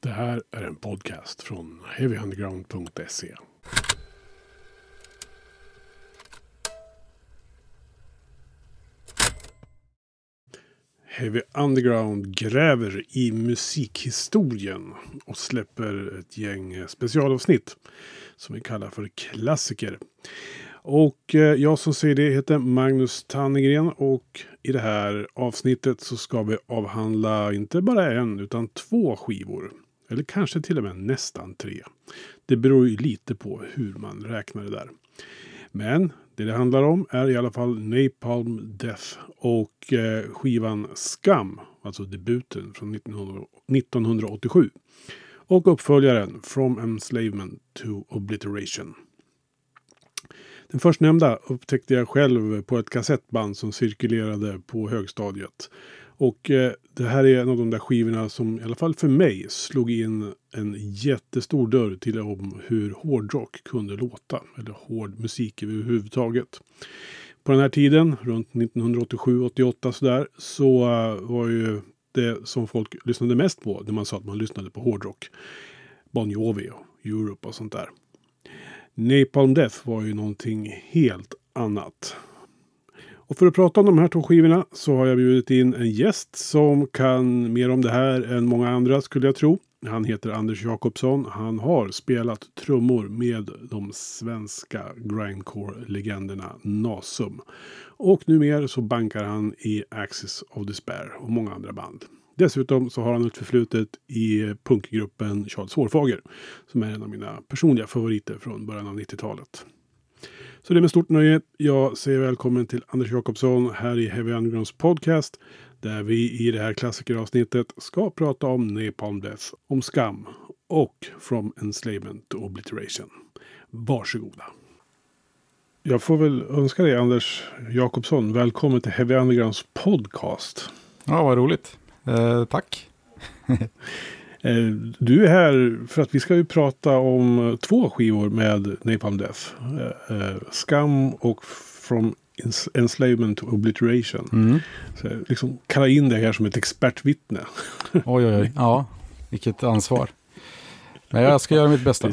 Det här är en podcast från heavyunderground.se. Heavy Underground gräver i musikhistorien och släpper ett gäng specialavsnitt som vi kallar för klassiker. Och eh, jag som säger det heter Magnus Tannegren och i det här avsnittet så ska vi avhandla inte bara en utan två skivor. Eller kanske till och med nästan tre. Det beror ju lite på hur man räknar det där. Men det det handlar om är i alla fall Napalm Death och eh, skivan Skam, alltså debuten från 1987. Och uppföljaren From Enslavement to Obliteration. Den förstnämnda upptäckte jag själv på ett kassettband som cirkulerade på högstadiet. Och eh, det här är en av de där skivorna som i alla fall för mig slog in en jättestor dörr till om hur hårdrock kunde låta. Eller hård musik överhuvudtaget. På den här tiden, runt 1987-88 sådär, så uh, var ju det som folk lyssnade mest på när man sa att man lyssnade på hårdrock. Bon Jovi och Europe och sånt där. Napalm Death var ju någonting helt annat. Och för att prata om de här två skivorna så har jag bjudit in en gäst som kan mer om det här än många andra skulle jag tro. Han heter Anders Jakobsson. Han har spelat trummor med de svenska grindcore-legenderna Nasum. Och numera så bankar han i Axis of Despair och många andra band. Dessutom så har han ett förflutet i punkgruppen Charles Hårfager. Som är en av mina personliga favoriter från början av 90-talet. Så det är med stort nöje jag säger välkommen till Anders Jakobsson här i Heavy Undergrounds podcast. Där vi i det här klassikeravsnittet ska prata om Napalm Death, om skam och From Enslavement to Obliteration. Varsågoda. Jag får väl önska dig Anders Jakobsson välkommen till Heavy Undergrounds podcast. Ja, vad roligt. Eh, tack. Eh, du är här för att vi ska ju prata om två skivor med Napalm Death. Uh, Scum och From Enslavement to Obliteration. Mm. Så liksom kalla in dig här som ett expertvittne. oj, oj, oj. Ja, vilket ansvar. Men jag ska göra mitt bästa.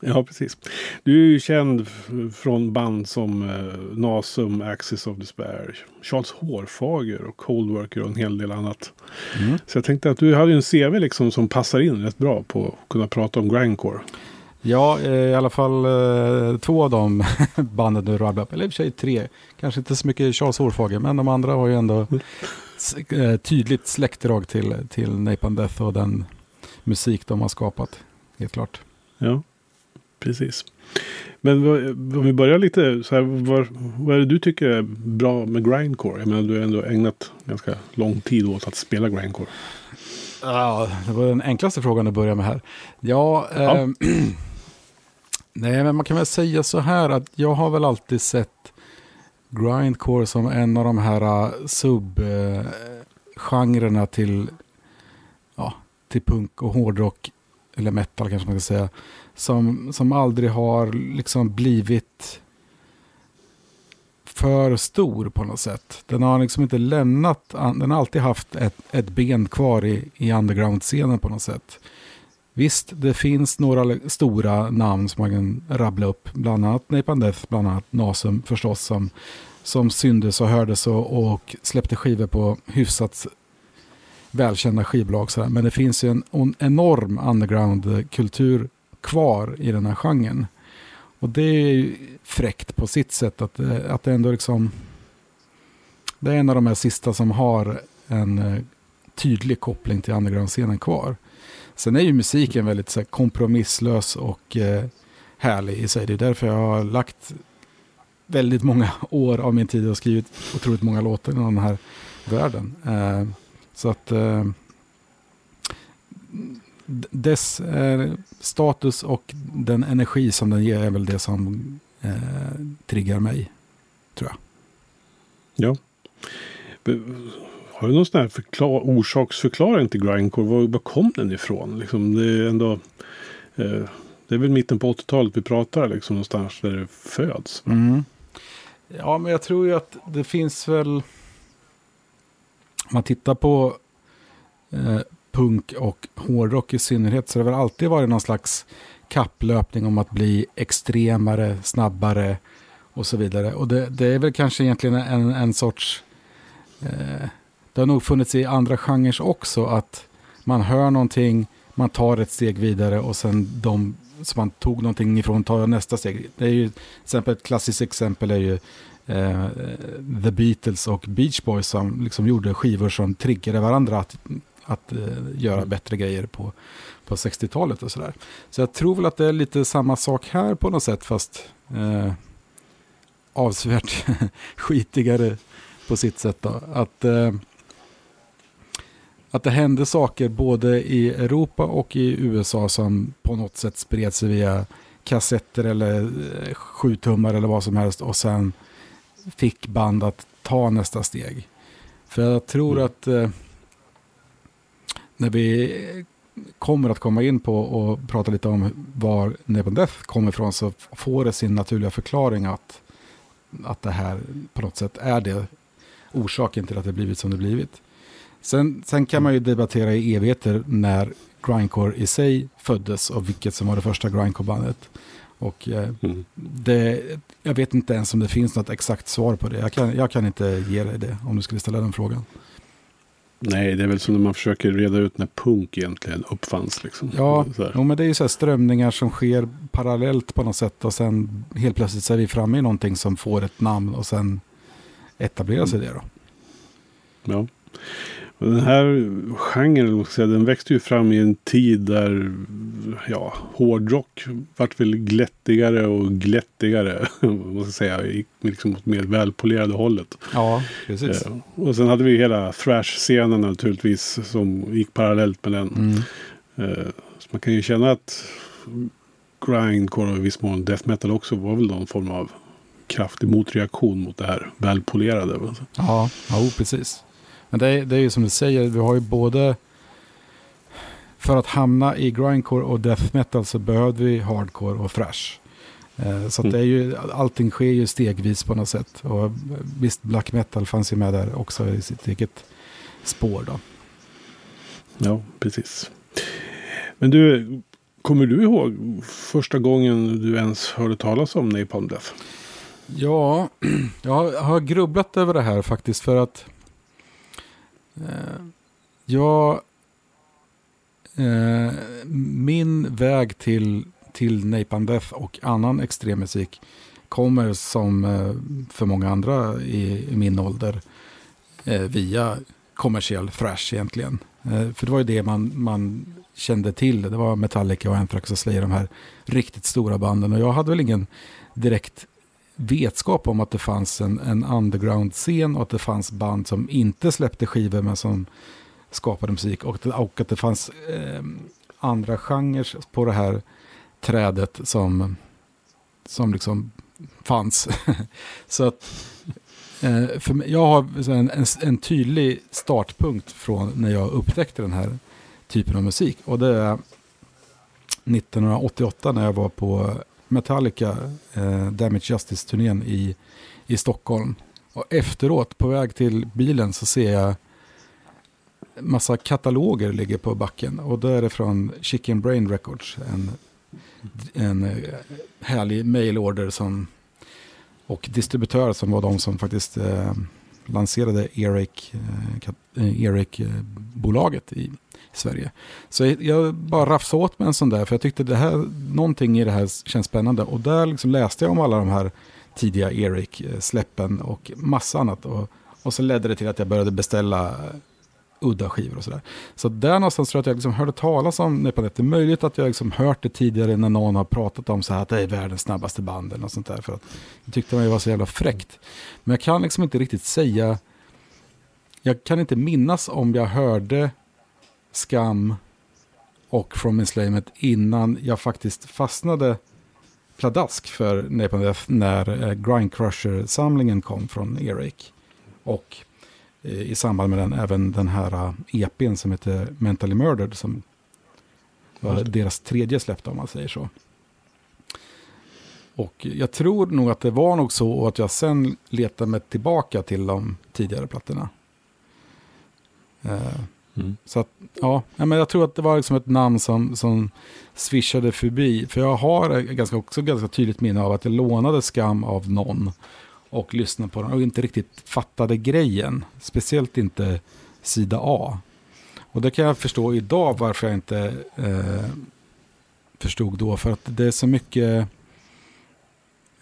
Ja, precis. Du är ju känd från band som eh, Nasum, Axis of Despair, Charles Hårfager och Coldworker och en hel del annat. Mm. Så jag tänkte att du hade en CV liksom som passar in rätt bra på att kunna prata om grindcore. Ja, eh, i alla fall eh, två av de banden du rabblade upp. Eller i och för sig tre. Kanske inte så mycket Charles Hårfager, men de andra har ju ändå mm. tydligt släktdrag till, till Napalm Death och den musik de har skapat. Helt klart. Ja precis. Men om vi börjar lite så här, vad, vad är det du tycker är bra med grindcore? Jag menar, du har ändå ägnat ganska lång tid åt att spela grindcore. Ja, det var den enklaste frågan att börja med här. Ja, ja. Eh, nej, men man kan väl säga så här att jag har väl alltid sett grindcore som en av de här uh, subgenrerna till, ja, till punk och hårdrock, eller metal kanske man ska säga som, som aldrig har liksom blivit för stor på något sätt. Den har liksom inte lämnat, den har alltid haft ett, ett ben kvar i, i underground-scenen på något sätt. Visst, det finns några stora namn som man kan rabbla upp. Bland annat Napalm Death, bland annat Nasum förstås, som, som syndes och hördes och, och släppte skivor på hyfsat välkända skivbolag. Men det finns ju en, en enorm undergroundkultur kvar i den här genren. Och det är ju fräckt på sitt sätt att, eh, att det ändå liksom... Det är en av de här sista som har en eh, tydlig koppling till underground-scenen kvar. Sen är ju musiken väldigt så här, kompromisslös och eh, härlig i sig. Det är därför jag har lagt väldigt många år av min tid och skrivit otroligt många låtar i den här världen. Eh, så att eh, dess eh, status och den energi som den ger är väl det som eh, triggar mig, tror jag. Ja. Har du någon sån här förklar orsaksförklaring till grindcore? Var, var kom den ifrån? Liksom, det är ändå... Eh, det är väl mitten på 80-talet vi pratar liksom någonstans där det föds. Mm. Ja, men jag tror ju att det finns väl... Om man tittar på eh, punk och hårdrock i synnerhet så har det väl alltid varit någon slags kapplöpning om att bli extremare, snabbare och så vidare. Och det, det är väl kanske egentligen en, en sorts... Eh, det har nog funnits i andra genrer också att man hör någonting, man tar ett steg vidare och sen de som man tog någonting ifrån tar nästa steg. Det är ju, till exempel ett klassiskt exempel är ju eh, The Beatles och Beach Boys som liksom gjorde skivor som triggade varandra att, att eh, göra bättre grejer på, på 60-talet och sådär. Så jag tror väl att det är lite samma sak här på något sätt fast eh, avsevärt skitigare på sitt sätt. Då. Att, eh, att det hände saker både i Europa och i USA som på något sätt spred sig via kassetter eller eh, sjutummar eller vad som helst och sen fick band att ta nästa steg. För jag tror mm. att eh, när vi kommer att komma in på och prata lite om var Nebon Death kommer ifrån så får det sin naturliga förklaring att, att det här på något sätt är det orsaken till att det blivit som det blivit. Sen, sen kan man ju debattera i evigheter när grindcore i sig föddes och vilket som var det första grindcore-bandet. Och eh, mm. det, jag vet inte ens om det finns något exakt svar på det. Jag kan, jag kan inte ge dig det om du skulle ställa den frågan. Nej, det är väl som när man försöker reda ut när punk egentligen uppfanns. Liksom. Ja, jo, men det är ju så strömningar som sker parallellt på något sätt. Och sen helt plötsligt så är vi framme i någonting som får ett namn och sen etablerar sig det då. Ja. Den här genren den växte ju fram i en tid där ja, hårdrock vart väl glättigare och glättigare. Måste säga, gick liksom åt mer välpolerade hållet. Ja, precis. Eh, och sen hade vi hela thrash-scenen naturligtvis som gick parallellt med den. Mm. Eh, så man kan ju känna att grindcore och i viss mån death metal också var väl någon form av kraftig motreaktion mot det här välpolerade. Ja, ja precis. Men det är, det är ju som du säger, vi har ju både för att hamna i grindcore och death metal så behövde vi hardcore och thrash. Eh, så mm. det är ju, allting sker ju stegvis på något sätt. Och visst, black metal fanns ju med där också i sitt eget spår då. Ja, precis. Men du, kommer du ihåg första gången du ens hörde talas om Napalm Death? Ja, jag har grubblat över det här faktiskt för att Eh, ja, eh, min väg till, till Napalm Death och annan extremmusik kommer som eh, för många andra i, i min ålder eh, via kommersiell thrash egentligen. Eh, för det var ju det man, man kände till. Det var Metallica och Anthrax och Slayer, de här riktigt stora banden. Och jag hade väl ingen direkt vetskap om att det fanns en, en underground-scen och att det fanns band som inte släppte skivor men som skapade musik. Och, och att det fanns eh, andra genrer på det här trädet som, som liksom fanns. Så att eh, för mig, jag har en, en, en, tydlig startpunkt från när jag upptäckte den här typen av musik. Och det är 1988 när jag var på Metallica eh, Damage Justice-turnén i, i Stockholm. Och efteråt, på väg till bilen, så ser jag massa kataloger ligger på backen. Och då är det från Chicken Brain Records. En, en eh, härlig mailorder som, och distributör som var de som faktiskt eh, lanserade Eric, eh, eh Eric-bolaget eh, i, Sverige. Så jag bara rafsade åt med en sån där, för jag tyckte det här, någonting i det här känns spännande. Och där liksom läste jag om alla de här tidiga Eric-släppen eh, och massa annat. Och, och så ledde det till att jag började beställa eh, udda skivor och sådär. Så där någonstans tror jag att jag liksom hörde talas om Nepanet. Det är möjligt att jag liksom hört det tidigare när någon har pratat om så här att det är världens snabbaste band eller något sånt där. För att jag tyckte det var så jävla fräckt. Men jag kan liksom inte riktigt säga, jag kan inte minnas om jag hörde Skam och From Enslavement innan jag faktiskt fastnade pladask för Napalm Death när eh, Grind Crusher-samlingen kom från Eric. Och eh, i samband med den även den här EPn eh, som heter Mentally Murdered som var deras tredje släpp om man säger så. Och jag tror nog att det var nog så att jag sen letade mig tillbaka till de tidigare plattorna. Mm. Så att, ja, men jag tror att det var liksom ett namn som, som swishade förbi. För jag har ganska, också ganska tydligt minne av att jag lånade Skam av någon och lyssnade på den och inte riktigt fattade grejen. Speciellt inte sida A. Och det kan jag förstå idag varför jag inte eh, förstod då. För att det är så mycket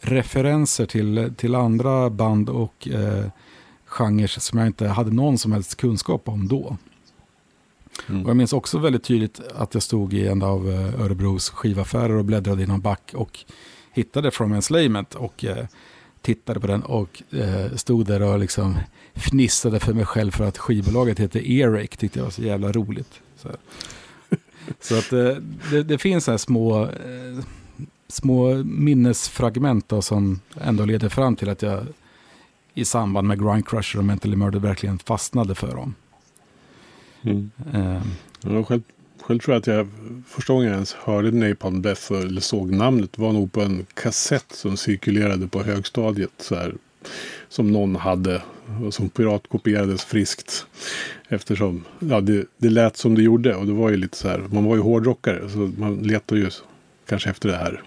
referenser till, till andra band och eh, genrer som jag inte hade någon som helst kunskap om då. Mm. Och jag minns också väldigt tydligt att jag stod i en av eh, Örebros skivaffärer och bläddrade i någon back och hittade From Enslavement och eh, tittade på den och eh, stod där och liksom fnissade för mig själv för att skivbolaget heter Earache, tyckte jag var så jävla roligt. Så, så att eh, det, det, finns så här små, små minnesfragment då, som ändå leder fram till att jag i samband med Grind Crusher och Mentally Murder verkligen fastnade för dem. Mm. Ja, själv, själv tror jag att jag första gången jag ens hörde Napalm Death eller såg namnet var nog på en kassett som cirkulerade på högstadiet. Så här, som någon hade och som piratkopierades friskt. Eftersom ja, det, det lät som det gjorde och det var ju lite så här, man var ju hårdrockare så man letade ju kanske efter det här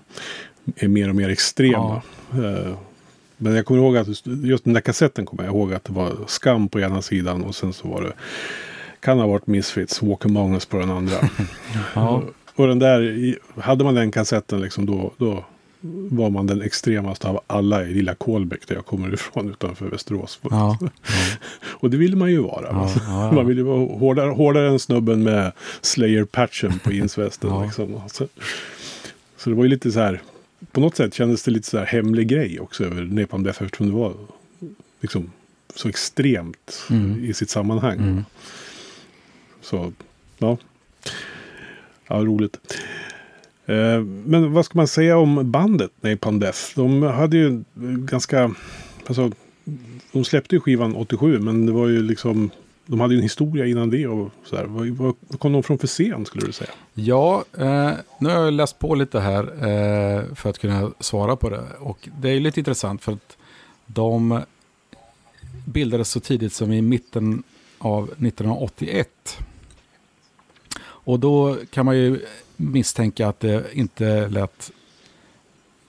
är mer och mer extrema. Ja. Uh, men jag kommer ihåg att just den där kassetten kommer jag ihåg att det var Skam på ena sidan och sen så var det kan ha varit Misfits, Walk Among Us på den andra. ja. Och den där, hade man den kassetten liksom då, då var man den extremaste av alla i lilla Kolbäck där jag kommer ifrån utanför Västerås. Ja, ja. och det ville man ju vara. Ja, man ville ju vara hårdare, hårdare än snubben med Slayer-patchen på insvästen. liksom. så, så det var ju lite så här, på något sätt kändes det lite så här hemlig grej också över Nepal Death eftersom det var liksom så extremt mm. i sitt sammanhang. Mm. Så, ja. Ja, roligt. Eh, men vad ska man säga om bandet Napalm Death? De hade ju ganska... Alltså, de släppte ju skivan 87 men det var ju liksom... De hade ju en historia innan det och sådär. Vad, vad kom de från för scen skulle du säga? Ja, eh, nu har jag läst på lite här eh, för att kunna svara på det. Och det är lite intressant för att de bildades så tidigt som i mitten av 1981. Och då kan man ju misstänka att det inte lät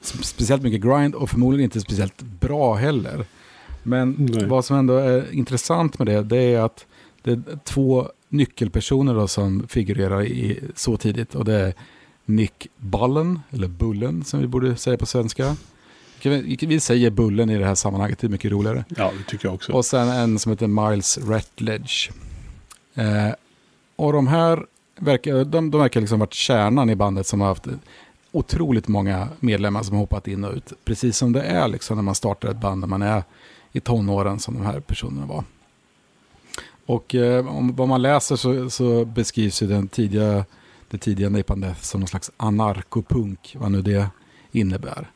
speciellt mycket grind och förmodligen inte speciellt bra heller. Men Nej. vad som ändå är intressant med det, det är att det är två nyckelpersoner då som figurerar i så tidigt. Och det är Nick Bullen, eller Bullen som vi borde säga på svenska. Vi säger Bullen i det här sammanhanget, det är mycket roligare. Ja, det tycker jag också. Och sen en som heter Miles Ratledge. Eh, och de här verkar, de, de verkar liksom varit kärnan i bandet som har haft otroligt många medlemmar som har hoppat in och ut. Precis som det är liksom när man startar ett band när man är i tonåren som de här personerna var. Och eh, om vad man läser så, så beskrivs ju den tidiga, det tidiga Napalm Death som någon slags anarkopunk, vad nu det innebär.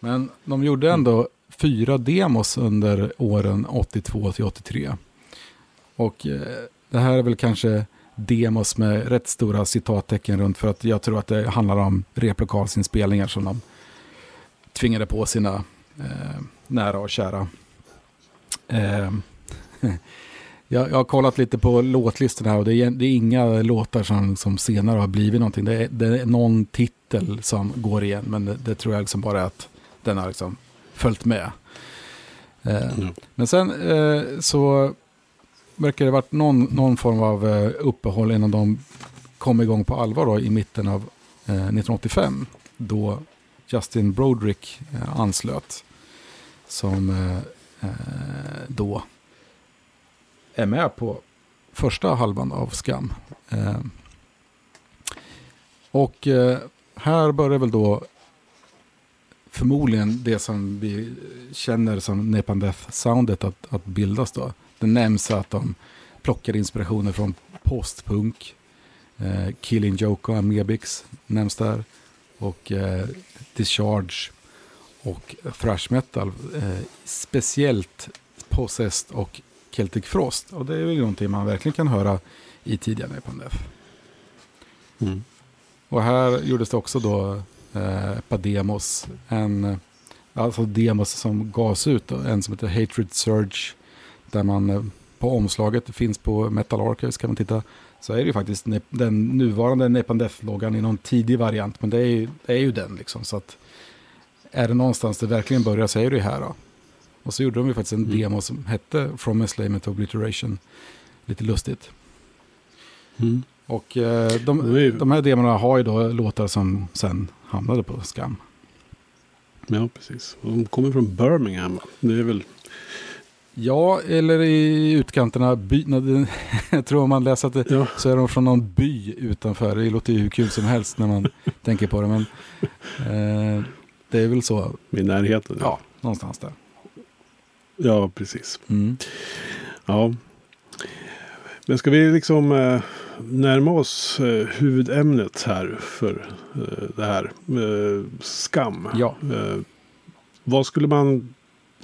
Men de gjorde ändå fyra demos under åren 82 till 83. Och eh, det här är väl kanske demos med rätt stora citattecken runt för att jag tror att det handlar om replokalsinspelningar som de tvingade på sina eh, nära och kära. Eh, jag, jag, har kollat lite på låtlistorna och det är, det är inga låtar som, som senare har blivit någonting. Det är, det är någon titel som går igen men det, det tror jag liksom bara är att den har liksom följt med. Eh, mm. Men sen eh, så verkar det ha varit någon, någon form av eh, uppehåll innan de kom igång på allvar då, i mitten av eh, 1985. Då Justin Broderick eh, anslöt. Som då är med på första halvan av Skam. Och här börjar väl då förmodligen det som vi känner som Nepan Death-soundet att, att bildas då. Det nämns att de plockar inspirationer från postpunk. Eh, Killing Joke och Amebix nämns där. Och eh, Discharge och thrash metal. Eh, speciellt Possessed och Celtic Frost. Och det är ju någonting man verkligen kan höra i tidiga Death. Mm. Och här gjordes det också då eh, ett par demos. En, alltså demos som gavs ut. En som heter Hatred Surge där man eh, på omslaget, finns på Metal Archives kan man titta, så är det ju faktiskt den nuvarande Nepan Death-loggan i någon tidig variant, men det är ju, det är ju den liksom. Så att är det någonstans det verkligen börjar så är det ju här då. Och så gjorde de ju faktiskt en mm. demo som hette From Enslavement to Obliteration. Lite lustigt. Mm. Och eh, de, de här demorna har ju då låtar som sen hamnade på Skam. Ja, precis. De kommer från Birmingham. Det är väl... Ja, eller i utkanterna. By, jag tror om man läser att det, ja. så är de från någon by utanför. Det låter ju hur kul som helst när man tänker på det. Men eh, det är väl så. I närheten? Ja, ja någonstans där. Ja, precis. Mm. Ja. Men ska vi liksom eh, närma oss eh, huvudämnet här för eh, det här. Eh, skam. Ja. Eh, vad skulle man,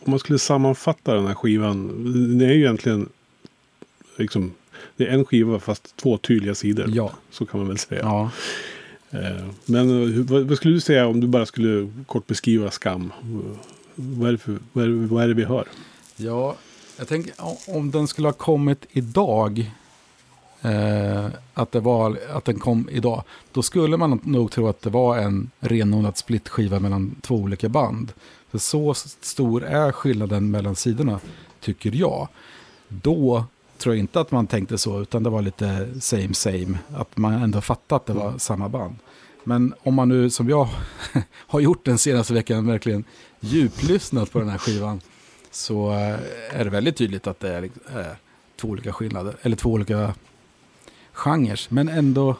om man skulle sammanfatta den här skivan. Det är ju egentligen liksom, det är en skiva fast två tydliga sidor. Ja. Så kan man väl säga. Ja. Eh, men vad skulle du säga om du bara skulle kort beskriva skam? Vad är det, för, vad är det, vad är det vi hör? Ja, jag tänker om den skulle ha kommit idag. Eh, att, det var, att den kom idag. Då skulle man nog tro att det var en renodlad splittskiva mellan två olika band. För så stor är skillnaden mellan sidorna, tycker jag. Då tror jag inte att man tänkte så, utan det var lite same same. Att man ändå fattade att det var mm. samma band. Men om man nu, som jag har gjort den senaste veckan, verkligen djuplyssnat på den här skivan, så eh, är det väldigt tydligt att det är, är två olika skillnader, eller två olika genrer. Men ändå,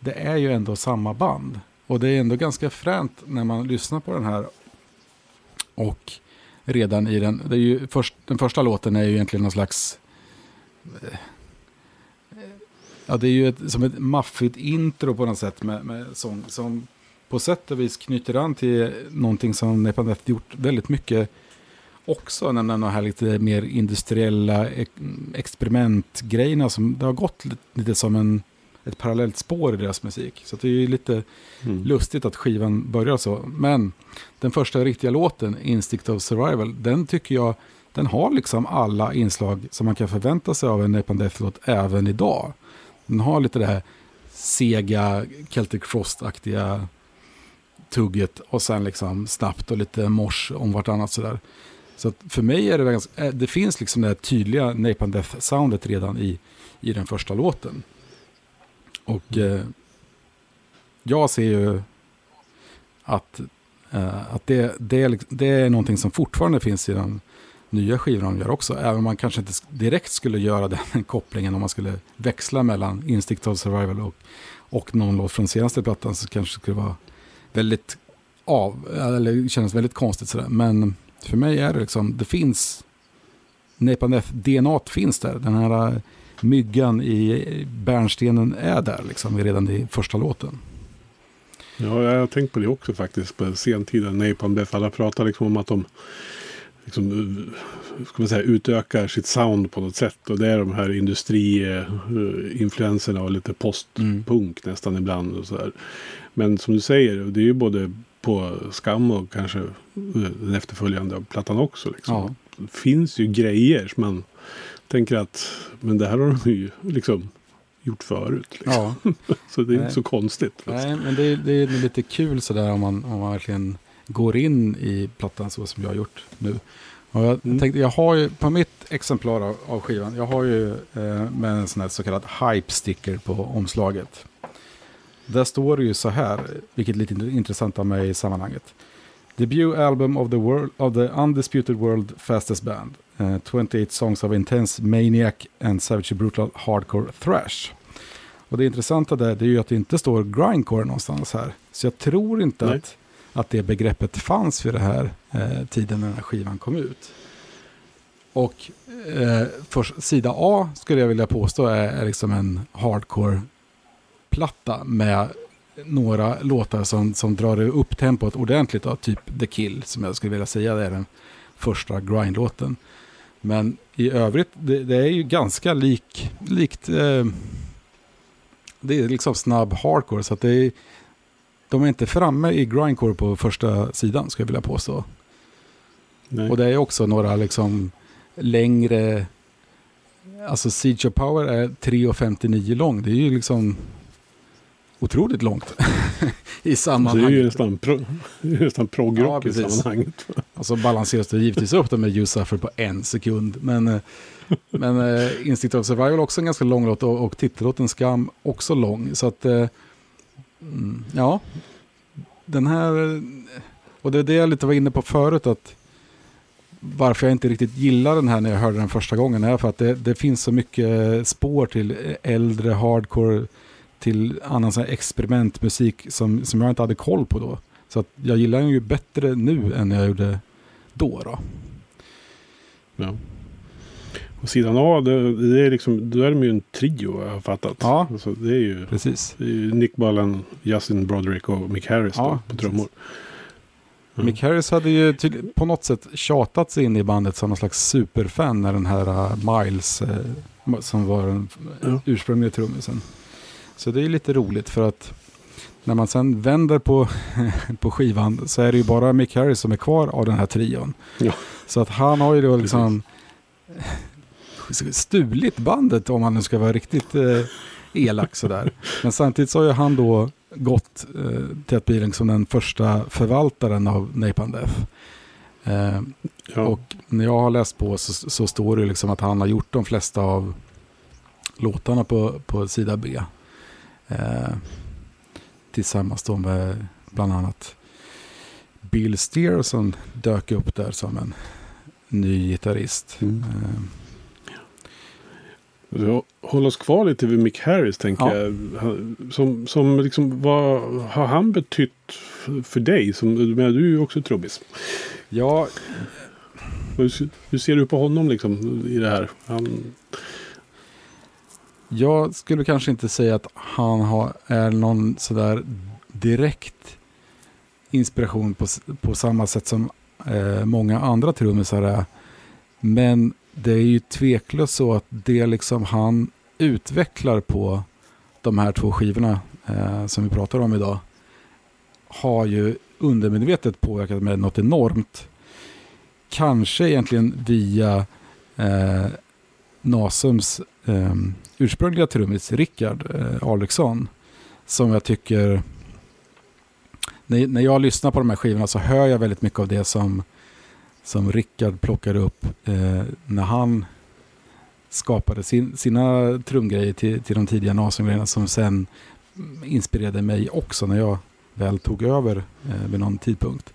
det är ju ändå samma band. Och det är ändå ganska fränt när man lyssnar på den här. Och redan i den, det är ju först, den första låten är ju egentligen någon slags eh, Ja, det är ju ett, som ett maffigt intro på något sätt med, med sång som på sätt och vis knyter an till någonting som Nepandet gjort väldigt mycket också, nämligen de här lite mer industriella eh, experimentgrejerna som det har gått lite, lite som en, ett parallellt spår i deras musik. Så det är ju lite mm. lustigt att skivan börjar så. Men den första riktiga låten, Instinct of Survival, den tycker jag den har liksom alla inslag som man kan förvänta sig av en Nepan Death-låt även idag. Den har lite det här sega Celtic Frost-aktiga tugget och sen liksom snabbt och lite mors om vartannat sådär. Så för mig är det ganska, det finns liksom det här tydliga Napalm Death-soundet redan i, i den första låten. Och eh, jag ser ju att, eh, att det, det, liksom, det är någonting som fortfarande finns i den nya skivan de gör också. Även om man kanske inte direkt skulle göra den kopplingen om man skulle växla mellan Instinct of Survival och, och någon låt från senaste plattan så kanske det skulle vara väldigt av, eller kännas väldigt konstigt sådär. Men för mig är det liksom, det finns, Nepaneth, DNA finns där. Den här myggan i bärnstenen är där liksom redan i första låten. Ja, jag har tänkt på det också faktiskt på sentida Napalm Death. Alla pratar liksom om att de liksom, ska man säga, utökar sitt sound på något sätt. Och det är de här industriinfluenserna och lite postpunk mm. nästan ibland. Och så. Men som du säger, det är ju både på Skam och kanske den efterföljande plattan också. Liksom. Ja. Det finns ju grejer som man tänker att men det här har de ju liksom gjort förut. Liksom. Ja. så det är Nej. inte så konstigt. Liksom. Nej, men det är, det är lite kul sådär om man, om man verkligen går in i plattan så som jag har gjort nu. Och jag mm. tänkte, jag har ju på mitt exemplar av, av skivan, jag har ju eh, med en sån här så kallad hype sticker på omslaget. Där står det ju så här, vilket är lite intressant av mig i sammanhanget. Debut album of the, world, of the undisputed world fastest band. Uh, eh, 28 songs of intense maniac and savage brutal hardcore thrash. Och det intressanta där det är ju att det inte står grindcore någonstans här. Så jag tror inte att, att det begreppet fanns vid den här eh, tiden när den här skivan kom ut. Och eh, för sida A skulle jag vilja påstå är, är liksom en hardcore platta med några låtar som, som drar upp tempot ordentligt. Då, typ The Kill som jag skulle vilja säga är den första grindlåten. Men i övrigt, det, det är ju ganska lik, likt, eh, det är liksom snabb hardcore. Så att det är, de är inte framme i grindcore på första sidan skulle jag vilja påstå. Nej. Och det är också några liksom längre Alltså Siege of Power är 3,59 lång. Det är ju liksom otroligt långt i sammanhanget. det är ju nästan, pro, nästan progrock Ja, i sammanhanget. Och så balanseras det givetvis upp det med You Suffer på en sekund. Men, eh, men eh, Instinct of Survival också en ganska lång låt och, och titellåten Skam också lång. Så att, eh, mm, ja, den här, och det är det jag lite var inne på förut, att varför jag inte riktigt gillar den här när jag hörde den första gången är för att det, det finns så mycket spår till äldre hardcore, till annan sån här experimentmusik som, som jag inte hade koll på då. Så att jag gillar den ju bättre nu än jag gjorde då. då. Ja. Och sidan A, det, det är liksom, då är de ju en trio jag har fattat. Ja. Alltså, det är ju Precis. det är ju Nick Ballen, Justin Broderick och Mick Harris Ja, då, på trummor. Ja. Mick Harris hade ju till, på något sätt tjatat sig in i bandet som någon slags superfan när den här uh, Miles, eh, som var den Ja. ursprungliga trummisen. Så det är lite roligt för att när man sen vänder på, på skivan så är det ju bara Mick Harris som är kvar av den här trion. Ja. Så att han har ju då liksom stulit bandet om man nu ska vara riktigt eh, elak sådär. Men samtidigt så har ju han då gått eh, till att bli liksom den första förvaltaren av Napalm Death. Eh, Ja. och när jag har läst på så, så står det liksom att han har gjort de flesta av låtarna på, på sida B. Eh, tillsammans då med bland annat Bill Steer som dök upp där som en ny gitarrist. Mm. Så håll oss kvar lite vid Mick Harris tänker Ja. jag. Han- Som, som liksom, vad har han betytt för dig? Som, du är ju också trummis. ja, Hur, hur ser du på honom liksom i det här? Han, jag skulle kanske inte säga att han har, är någon sådär direkt inspiration på, på samma sätt som eh, många andra trummisar är. Men det är ju tveklöst så att det liksom han utvecklar på de här två skivorna eh, som vi pratar om idag har ju undermedvetet påverkat mig något enormt. Kanske egentligen via eh, Nasums eh, ursprungliga trummis Rickard eh, Alriksson. Som jag tycker, när, när jag lyssnar på de här skivorna så hör jag väldigt mycket av det som, som Rickard plockade upp eh, när han skapade sin, sina trumgrejer till, till de tidiga Nasum-grejerna som sen inspirerade mig också när jag väl tog över eh, vid någon tidpunkt.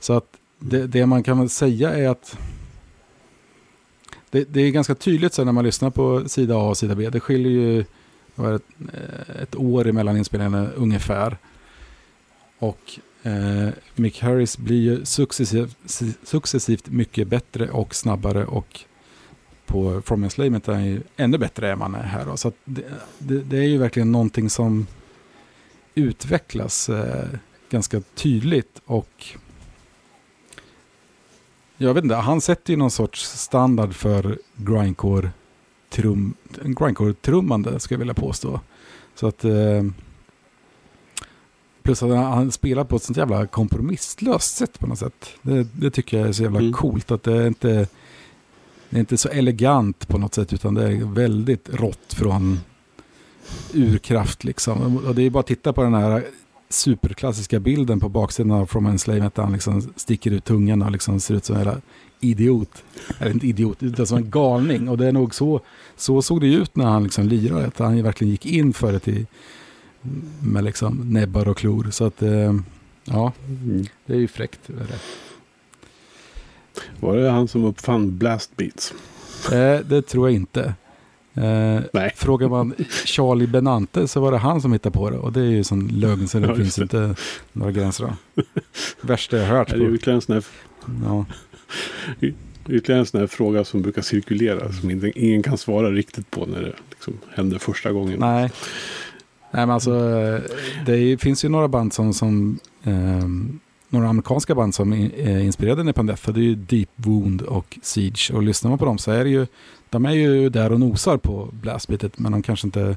Så att det, det man kan säga är att det, det är ganska tydligt så när man lyssnar på sida A och sida B. Det skiljer ju det, eh, ett år emellan inspelningarna ungefär. Och eh, Mick Harris blir ju successivt, successivt mycket bättre och snabbare och på From Enslavement är han ju ännu bättre än man är här. Då. Så att det, det, det är ju verkligen någonting som utvecklas eh, ganska tydligt och jag vet inte, han sätter ju någon sorts standard för grindcore trum, grindcore trummande skulle jag vilja påstå. Så att eh, plus att han, han spelar på ett sånt jävla kompromisslöst sätt på något sätt. Det, det tycker jag är så jävla Mm. coolt att det är inte det är inte så elegant på något sätt utan det är väldigt rått från urkraft liksom. Och det är bara att titta på den här superklassiska bilden på baksidan av From Enslavement där han liksom sticker ut tungan och liksom ser ut som en jävla idiot. Eller inte idiot, utan som en galning. Och det är nog så, så såg det ut när han liksom lirade. Att han verkligen gick in för det till, med liksom näbbar och klor. Så att, eh, ja, mm. det är ju fräckt. Det. Var det han som uppfann blast beats? Eh, det tror jag inte. Eh, Nej. frågar man Charlie Benante så var det han som hittade på det. Och det är ju sån lögn så det Ja, finns det. inte några gränser. Värsta jag hört. Det är ytterligare en sån här Ja. Ytterligare en sån här fråga som brukar cirkulera. Som ingen kan svara riktigt på när det liksom händer första gången. Nej. Nej men alltså eh, det är- finns ju några band som, som ehm, några amerikanska band som är inspirerade Death. Det är ju Deep Wound och Siege. Och lyssnar man på dem så är det ju, de är ju där och nosar på blastbitet. Men de kanske inte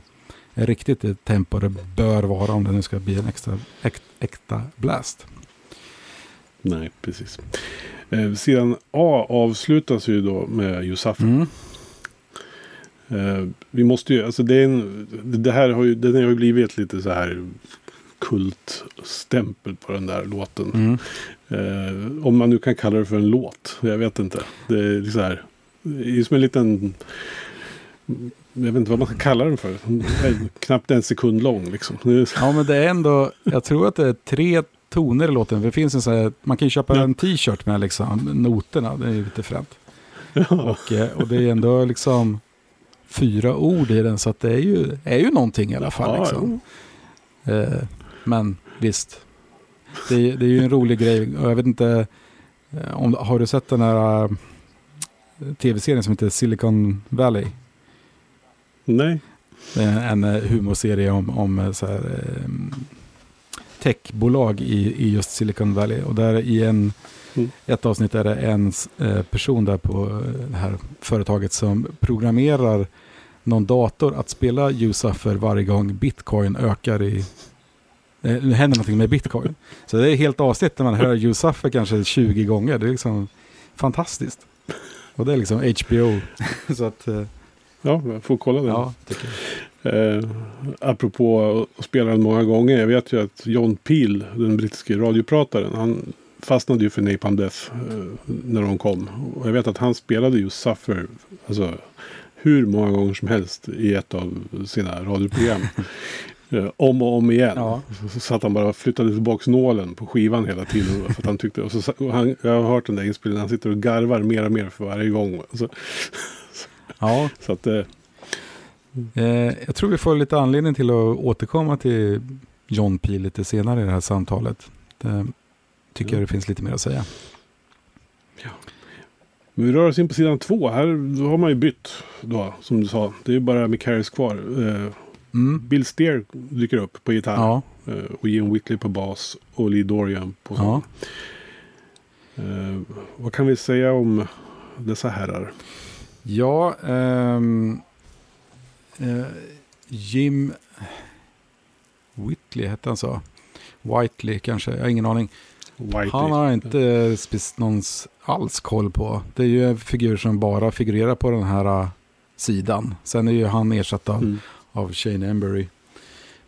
är riktigt det tempo det bör vara om det nu ska bli en extra, äk, äkta blast. Nej, precis. Eh, sidan A avslutas ju då med Yusafa. Mm. Eh, vi måste ju, alltså det, är en, det här har ju, den har ju blivit lite så här kultstämpel på den där låten. Mm. Eh, om man nu kan kalla det för en låt. Jag vet inte. Det är så här. Det är som en liten... Jag vet inte vad man ska kalla den för. Knappt en sekund lång liksom. Ja, men det är ändå, jag tror att det är tre toner i låten. För det finns en så här, man kan ju köpa Ja. en t-shirt med liksom noterna. Det är ju lite fränt. Ja. Och, eh, och det är ändå liksom fyra ord i den. Så att det är ju, är ju någonting i alla fall. Ja, Liksom. Eh, men visst, det, är- det är ju en rolig grej. Och jag vet inte, eh, om, har du sett den här eh, tv-serien som heter Silicon Valley? Nej. Det är en eh, humorserie om, om så här, techbolag i, i just Silicon Valley. Och där i en, Mm. ett avsnitt är det en person där på det här företaget som programmerar någon dator att spela USAFer varje gång bitcoin ökar i... eh, Det händer någonting med bitcoin. Så det är helt avsnitt när man hör USAFer kanske 20 gånger. Det är liksom fantastiskt. Och det är liksom HBO. Så att, eh, Ja, jag får kolla den. ja. Eh, apropå att spela den många gånger. Jag vet ju att John Peel, den brittiske radioprataren, han fastnade ju för Napalm Death eh, när de kom. Och jag vet att han spelade ju Suffer alltså, hur många gånger som helst i ett av sina radioprogram. Eh, om och om igen. Ja. Så, satt han bara flyttade tillbaka nålen på skivan hela tiden. För att han tyckte, och så, och han, jag har hört den där inspelningen. Han sitter och garvar mer och mer för varje gång. Så, Ja, så att, eh, Eh, jag tror vi får lite anledning till att återkomma till John Peel lite senare i det här samtalet. Det tycker jag det finns lite mer att säga. Men vi rör oss in på sidan två. Här har man ju bytt då, som du sa. Det är ju bara Mick Harris kvar. Eh, Mm. Bill Steer dyker upp på gitarr. Ja, Eh, och Ian Whitley på bas. Och Lee Dorian på ja. sång. Eh, vad kan vi säga om dessa herrar? ja ehm, eh, Jim Whitley hette han så. Whiteley kanske, jag har ingen aning. Whitey. Han har inte spec- någon alls koll på. Det är ju en figur som bara figurerar på den här uh, sidan. Sen är ju han ersatt av, Mm. Av Shane Embury.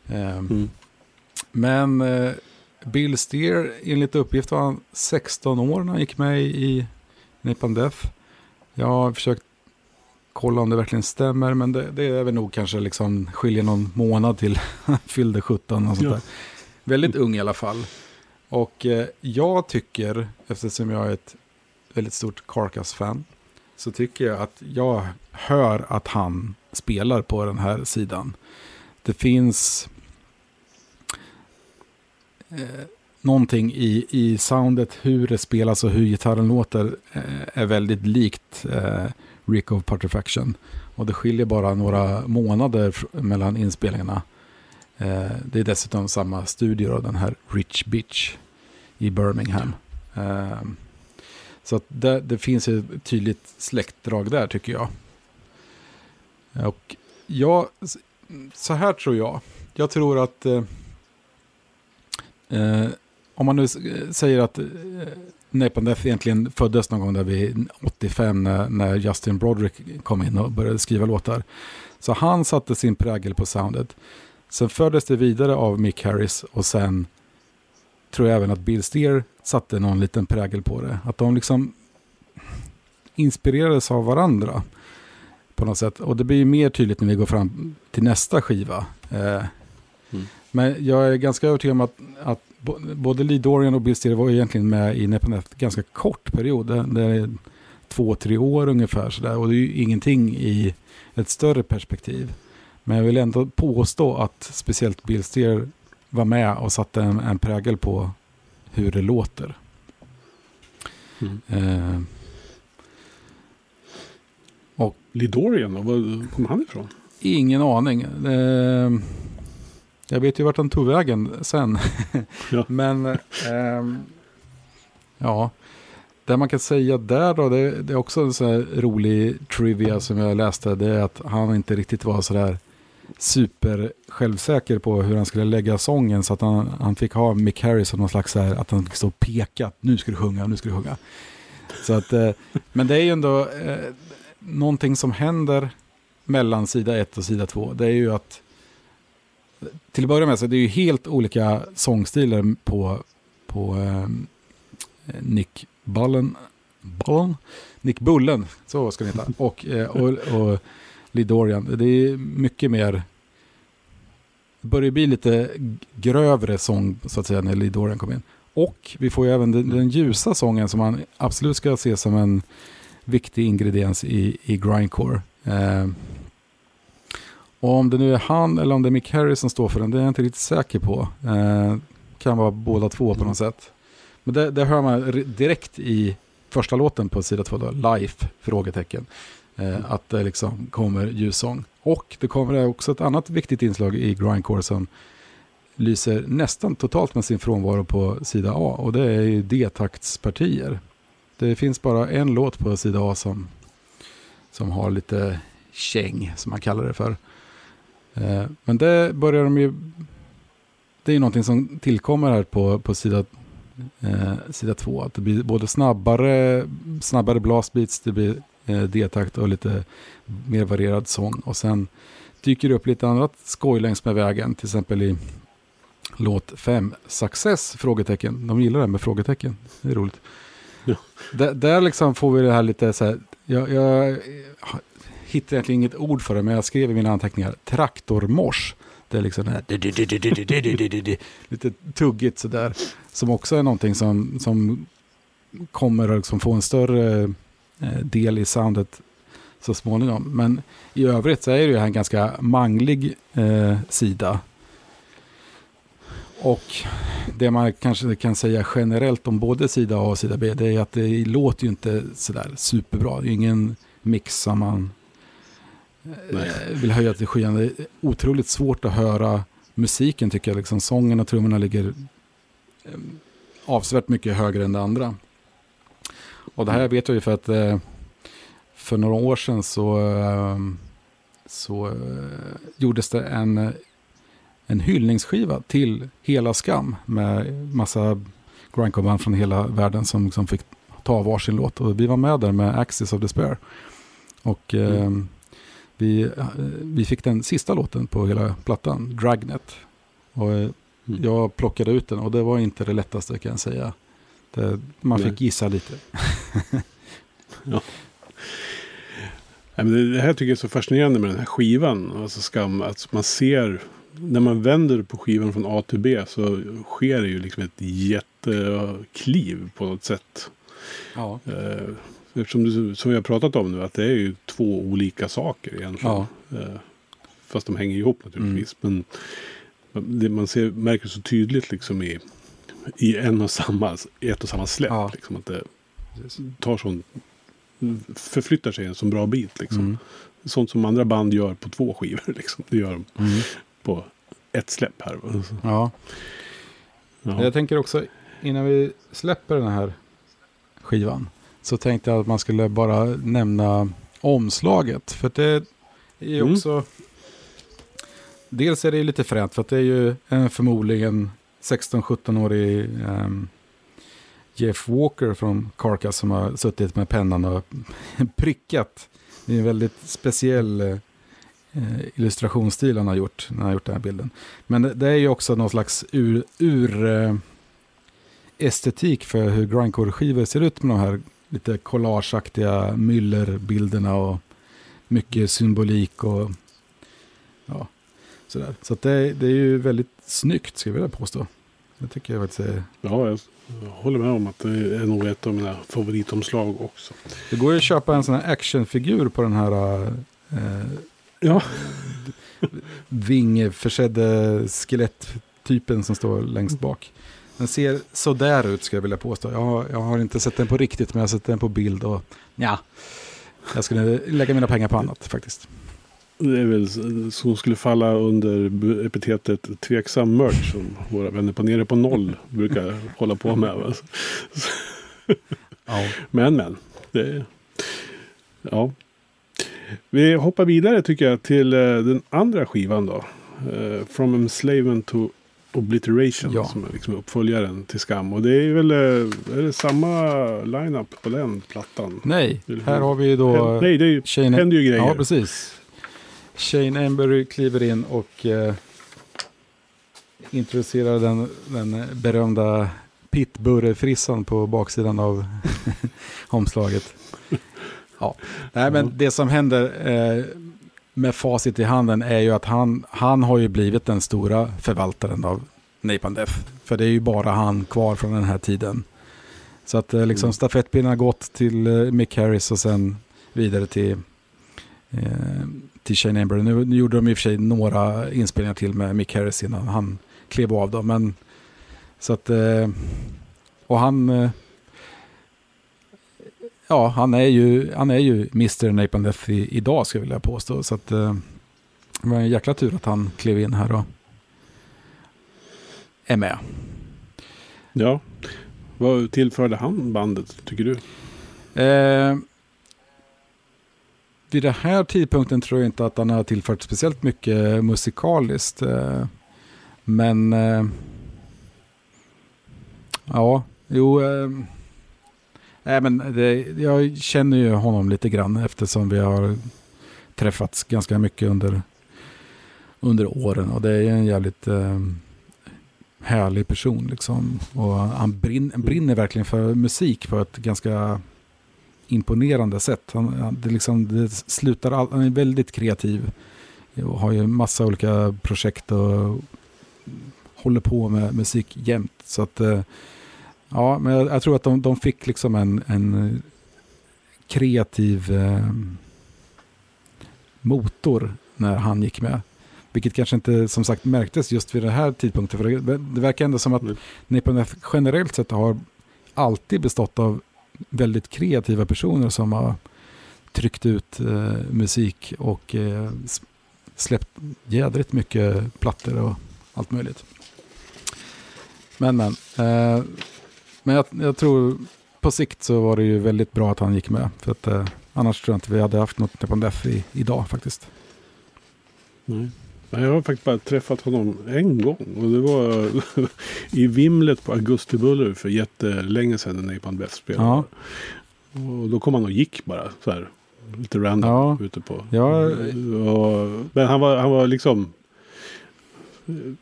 Ehm, Mm. Men eh, Bill Steer, enligt uppgift var han 16 år när han gick med i Napalm Death. Jag har försökt kolla om det verkligen stämmer, men det, det är väl nog kanske liksom skiljer någon månad till han fyllde 17 och sånt Ja. där. Väldigt ung i alla fall. Och eh, jag tycker, eftersom jag är ett väldigt stort Carcass-fan, så tycker jag att jag hör att han spelar på den här sidan. Det finns eh, någonting i, i soundet, hur det spelas och hur gitarren låter eh, är väldigt likt eh, Rick of Putrefaction. Och det skiljer bara några månader mellan inspelningarna. Eh, det är dessutom samma studio, då, den här Rich Bitch i Birmingham. Eh, så det, det finns ett tydligt släktdrag där tycker jag. Och jag, så här tror jag. Jag tror att eh, eh om man nu eh, säger att eh, Napalm Death egentligen föddes någon gång där vid 85 när, när Justin Broderick kom in och började skriva låtar. Så han satte sin prägel på soundet. Sen fördes det vidare av Mick Harris och sen tror jag även att Bill Steer satte någon liten prägel på det. Att de liksom inspirerades av varandra på något sätt. Och det blir mer tydligt när vi går fram till nästa skiva. Eh, Mm. Men jag är ganska övertygad om att, att både Lee Dorian och Bill Steer var egentligen med i Death ganska kort period. Det, det är två, tre år ungefär sådär. Och det är ju ingenting i ett större perspektiv. Men jag vill ändå påstå att speciellt Bill Steer var med och satte en, en prägel på hur det låter. Mm. Eh, Lidorian, då? var kom han ifrån? ingen aning. Eh, jag vet ju vart han tog vägen sen. Ja. Men ehm, ja, det man kan säga där då, det, det är också en sån här rolig trivia som jag läste. Det är att han inte riktigt var sådär super självsäker på hur han skulle lägga sången. Så att han, han fick ha Mick Harris som någon slags så här, att han fick stå och peka. Nu ska du sjunga, nu ska du sjunga. Så att, eh, men det är ju ändå eh, någonting som händer mellan sida 1 och sida 2, det är ju att till att börja med så är det ju helt olika sångstilar på, på eh, Nick Bullen, Bullen? Nick Bullen, så ska det heta, och, eh, och, och Lidorian. Det är mycket mer, det börjar bli lite grövre sång så att säga när Lidorian kommer in. Och vi får ju även den, den ljusa sången som man absolut ska se som en viktig ingrediens i, i grindcore. Eh, och om det nu är han eller om det är Mick Harris som står för den, det är jag inte riktigt säker på. Eh, kan vara båda två på något sätt. Men det, det hör man direkt i första låten på sida två, då, Life? Frågetecken. Eh, att det liksom kommer ljussång. Och det kommer också ett annat viktigt inslag i grindcore som lyser nästan totalt med sin frånvaro på sida A. Och det är ju D-taktspartier. Det finns bara en låt på sida A som, som har lite käng, som man kallar det för. Eh, men det börjar de ju... Det är ju någonting som tillkommer här på, på sida, eh, sida två. Att det blir både snabbare, snabbare blastbeats, det blir eh, D-takt och lite mer varierad sång. Och sen dyker det upp lite annat skoj längs med vägen. Till exempel i låt 5, Success? Frågetecken. De gillar det med frågetecken. Det är roligt. Där, där liksom får vi det här lite så här. Jag, jag hittar egentligen inget ord för det, men jag skrev i mina anteckningar traktormors. Det är liksom här, lite tuggigt sådär. Som också är någonting som, som kommer att liksom få en större del i soundet så småningom. Men i övrigt så är det ju en ganska manglig eh, sida. Och det man kanske kan säga generellt om både sida A och sida B, det är att det låter ju inte sådär superbra. Det är ingen mix som man Nej. vill höja till skyan. Det är otroligt svårt att höra musiken tycker jag. Liksom sången och trummorna ligger eh, avsevärt mycket högre än det andra. Och det här vet jag ju för att eh, för några år sedan så, eh, så gjordes det en, en hyllningsskiva till hela Skam med massa grindcore från hela världen som, som fick ta varsin låt. Och vi var med där med Axis of Despair. Och mm. Vi, eh, vi fick den sista låten på hela plattan, Dragnet. Och eh, mm. Jag plockade ut den och det var inte det lättaste kan jag säga. Det, man Nej. fick gissa lite. ja. det här tycker jag är så fascinerande med den här skivan. Alltså skam, att man ser, när man vänder på skivan från A till B så sker det ju liksom ett jättekliv på något sätt. Ja. Uh, Eftersom du, som vi har pratat om nu, att det är ju två olika saker egentligen. Ja. Eh, fast de hänger ihop naturligtvis. Mm. Men det man ser, märker så tydligt liksom i, i en och samma, ett och samma släpp. Ja. Liksom, att det tar sån, förflyttar sig en så bra bit. Liksom. Mm. Sånt som andra band gör på två skivor. Liksom. Det gör de mm. På ett släpp här. Ja. ja. Jag tänker också, innan vi släpper den här skivan så tänkte jag att man skulle bara nämna omslaget. För det är mm. också... Dels är det lite fränt för att det är ju en förmodligen 16-17-årig um, ehm, Jeff Walker från Carcass som har suttit med pennan och prickat. Det är en väldigt speciell eh, illustrationsstil han har gjort när han har gjort den här bilden. Men det, det är ju också någon slags ur, ur eh, estetik för hur grindcore-skivor ser ut med de här lite collageaktiga myllerbilderna och mycket symbolik och ja, sådär. Så det, det är ju väldigt snyggt skulle jag vilja påstå. Det tycker jag faktiskt är... Ja, jag håller med om att det är nog ett av mina favoritomslag också. Det går ju att köpa en sån här actionfigur på den här eh, ja. vingförsedde skeletttypen som står längst bak. Den ser sådär ut skulle jag vilja påstå. Jag har, jag har inte sett den på riktigt men jag har sett den på bild och ja, jag skulle lägga mina pengar på annat faktiskt. Det är väl som skulle falla under epitetet tveksam merch som våra vänner på Nere på Noll brukar hålla på med. ja. Men men. Det, ja. Vi hoppar vidare tycker jag till eh, den andra skivan då. Uh, From Enslavement to Obliteration ja. som är liksom uppföljaren till Skam. Och det är väl eh, är det samma line-up på den plattan? Nej, här har vi då... nej, det är, Shane... händer ju grejer. Ja, precis. Shane Embury kliver in och eh, introducerar den, den berömda pitburre-frissan på baksidan av omslaget. Ja. Nej, men det som händer eh, med facit i handen är ju att han, han har ju blivit den stora förvaltaren av Napalm Death. För det är ju bara han kvar från den här tiden. Så att eh, liksom mm. stafettpinnen har gått till eh, Mick Harris och sen vidare till, eh, till Shane Ember. Nu, nu gjorde de i och för sig några inspelningar till med Mick Harris innan han klev av dem. Men, så att, eh, och han, eh, ja, han är ju, han är ju Mr. Napalm Death i, idag skulle jag vilja påstå. Så att, eh, det var en jäkla tur att han klev in här och är med. Ja, vad tillförde han bandet tycker du? Eh, vid den här tidpunkten tror jag inte att han har tillfört speciellt mycket musikaliskt. Eh, men eh, ja, jo. Eh, nej, men det, jag känner ju honom lite grann eftersom vi har träffats ganska mycket under, under åren. Och det är en jävligt eh, härlig person. Liksom. Och han brinner, brinner verkligen för musik på ett ganska imponerande sätt. Han, det, liksom, det slutar all, han är väldigt kreativ. Och har ju massa olika projekt och håller på med musik jämt. Så att, eh, ja, men jag, jag tror att de, de fick liksom en, en kreativ eh, motor när han gick med. Vilket kanske inte som sagt märktes just vid den här tidpunkten. För det, det verkar ändå som att mm. Nippon generellt sett har alltid bestått av väldigt kreativa personer som har tryckt ut eh, musik och eh, släppt jädrigt mycket plattor och allt möjligt. Men men. Eh, men jag, jag, tror på sikt så var det ju väldigt bra att han gick med. För att eh, annars tror jag inte vi hade haft något Nippon Def i, idag faktiskt. Nej. Jag har faktiskt bara träffat honom en gång. Och det var i vimlet på Augustibuller för jättelänge sedan när Napalm Death spelade. Ja. Och då kom han och gick bara så här. Lite random ja. ute på. Ja. Och, men han var, han var liksom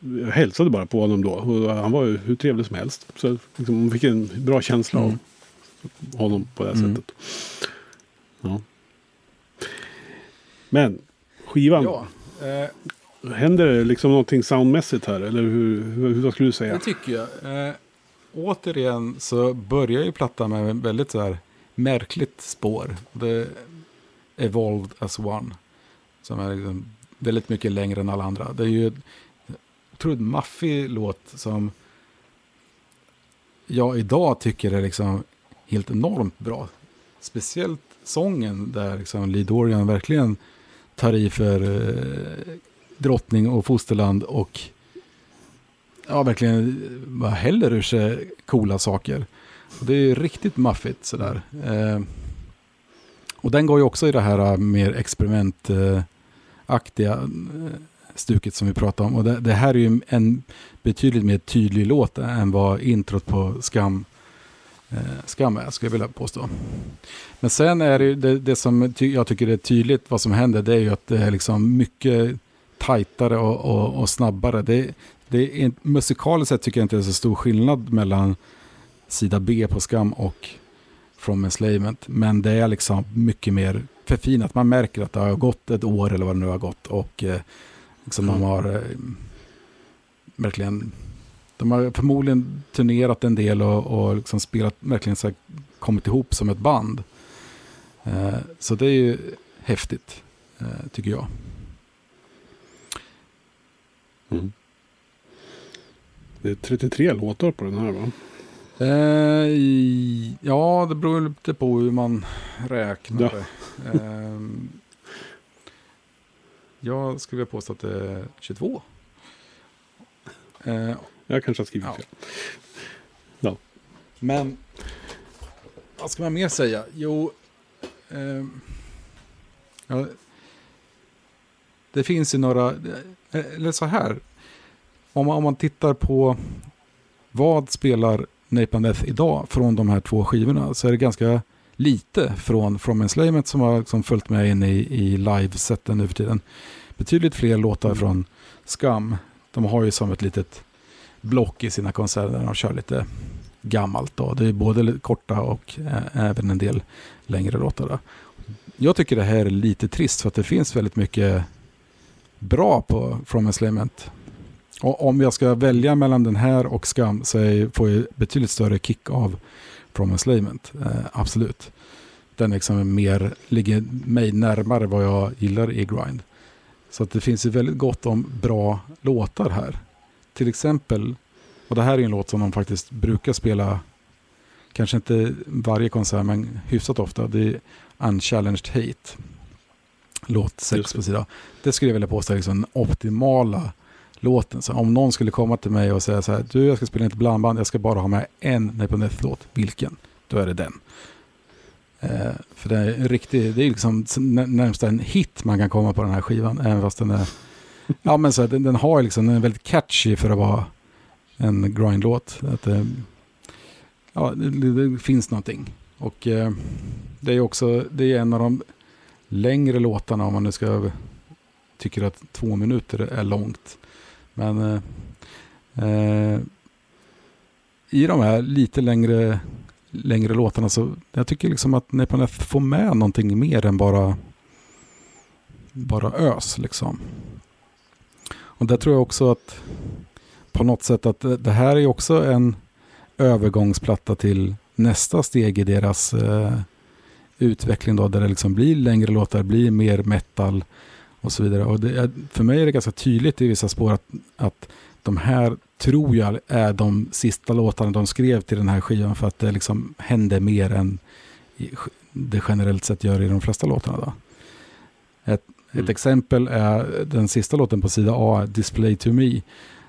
jag hälsade bara på honom då. Och han var ju hur trevlig som helst. Så liksom, man fick en bra känsla mm. av honom på det mm. sättet. Ja. Men skivan. Ja, eh, Händer det liksom någonting soundmässigt här? Eller hur, hur, hur skulle du säga? Det tycker jag. Eh, återigen så börjar ju plattan med en väldigt så här märkligt spår. The Evolved as One. Som är liksom väldigt mycket längre än alla andra. Det är ju otroligt maffig låt som jag idag tycker är liksom helt enormt bra. Speciellt sången där liksom Lee Dorian verkligen tar i för eh, drottning och fosterland och ja, verkligen eh, bara häller ur sig coola saker. Och det är riktigt maffigt sådär. Eh, och den går ju också i det här eh, mer experimentaktiga eh, stuket som vi pratade om. Och det, det, här är ju en betydligt mer tydlig låt än vad introt på Skam, eh, Skam är, skulle jag vilja påstå. Men sen är det, det, det som ty jag tycker är tydligt vad som händer, det är ju att det är liksom mycket tajtare och, och, och snabbare. Det, det är, musikaliskt sett tycker jag inte det är så stor skillnad mellan sida B på Skam och From Enslavement. Men det är liksom mycket mer förfinat. Man märker att det har gått ett år eller vad det nu har gått. Och eh, Liksom mm. de har eh, verkligen, de har förmodligen turnerat en del och, och liksom spelat, verkligen så här, kommit ihop som ett band. Eh, så det är ju häftigt, eh, tycker jag. Mm. Det är 33 låtar på den här va? Eh, ja, det beror lite på hur man räknar. Ja. Eh, jag skulle vilja påstå att det är 22. Eh, jag kanske har skrivit ja. fel. Ja. Men vad ska man mer säga? Jo, eh, ja, det finns ju några, eh, eller så här. Om man, om man tittar på vad spelar Napalm Death idag från de här två skivorna så är det ganska lite från From Enslavement som har liksom följt med in i, i live-seten nu för tiden. betydligt fler låtar Mm. från Scum. De har ju som ett litet block i sina konserter där de kör lite gammalt. Då. Det är både korta och även en del längre låtar. Då. Jag tycker det här är lite trist för att det finns väldigt mycket bra på From Enslavement. Och om jag ska välja mellan den här och Scum så får jag betydligt större kick av From Enslavement. Eh, absolut. Den liksom mer, ligger mig närmare vad jag gillar i grind. Så att det finns ju väldigt gott om bra låtar här. Till exempel, och det här är en låt som de faktiskt brukar spela, kanske inte varje konsert men hyfsat ofta, det är Unchallenged Hate. Låt Just 6 det. på sidan. Det skulle jag vilja påstå är liksom den optimala låten. Så om någon skulle komma till mig och säga så här, du jag ska spela ett blandband, jag ska bara ha med en Napalm Death-låt, vilken? Då är det den. Eh, för det är en riktig, det är liksom nä- närmast en hit man kan komma på den här skivan, även fast den är, ja men så här, den, den har liksom, den är väldigt catchy för att vara en grindlåt. Att, eh, ja, det, det, det finns någonting. Och eh, det är också, det är en av de längre låtarna om man nu ska tycker att två minuter är långt. Men eh, eh, i de här lite längre, längre låtarna så jag tycker liksom att Nepal får med någonting mer än bara, bara ös liksom. Och där tror jag också att på något sätt att det, det här är också en övergångsplatta till nästa steg i deras eh, utveckling då, där det liksom blir längre låtar, blir mer metal och så vidare. Och är, för mig är det ganska tydligt i vissa spår att, att de här tror jag är de sista låtarna de skrev till den här skivan för att det liksom hände mer än det generellt sett gör i de flesta låtarna. Då. Ett, Mm. ett exempel är den sista låten på sida A, Display to Me,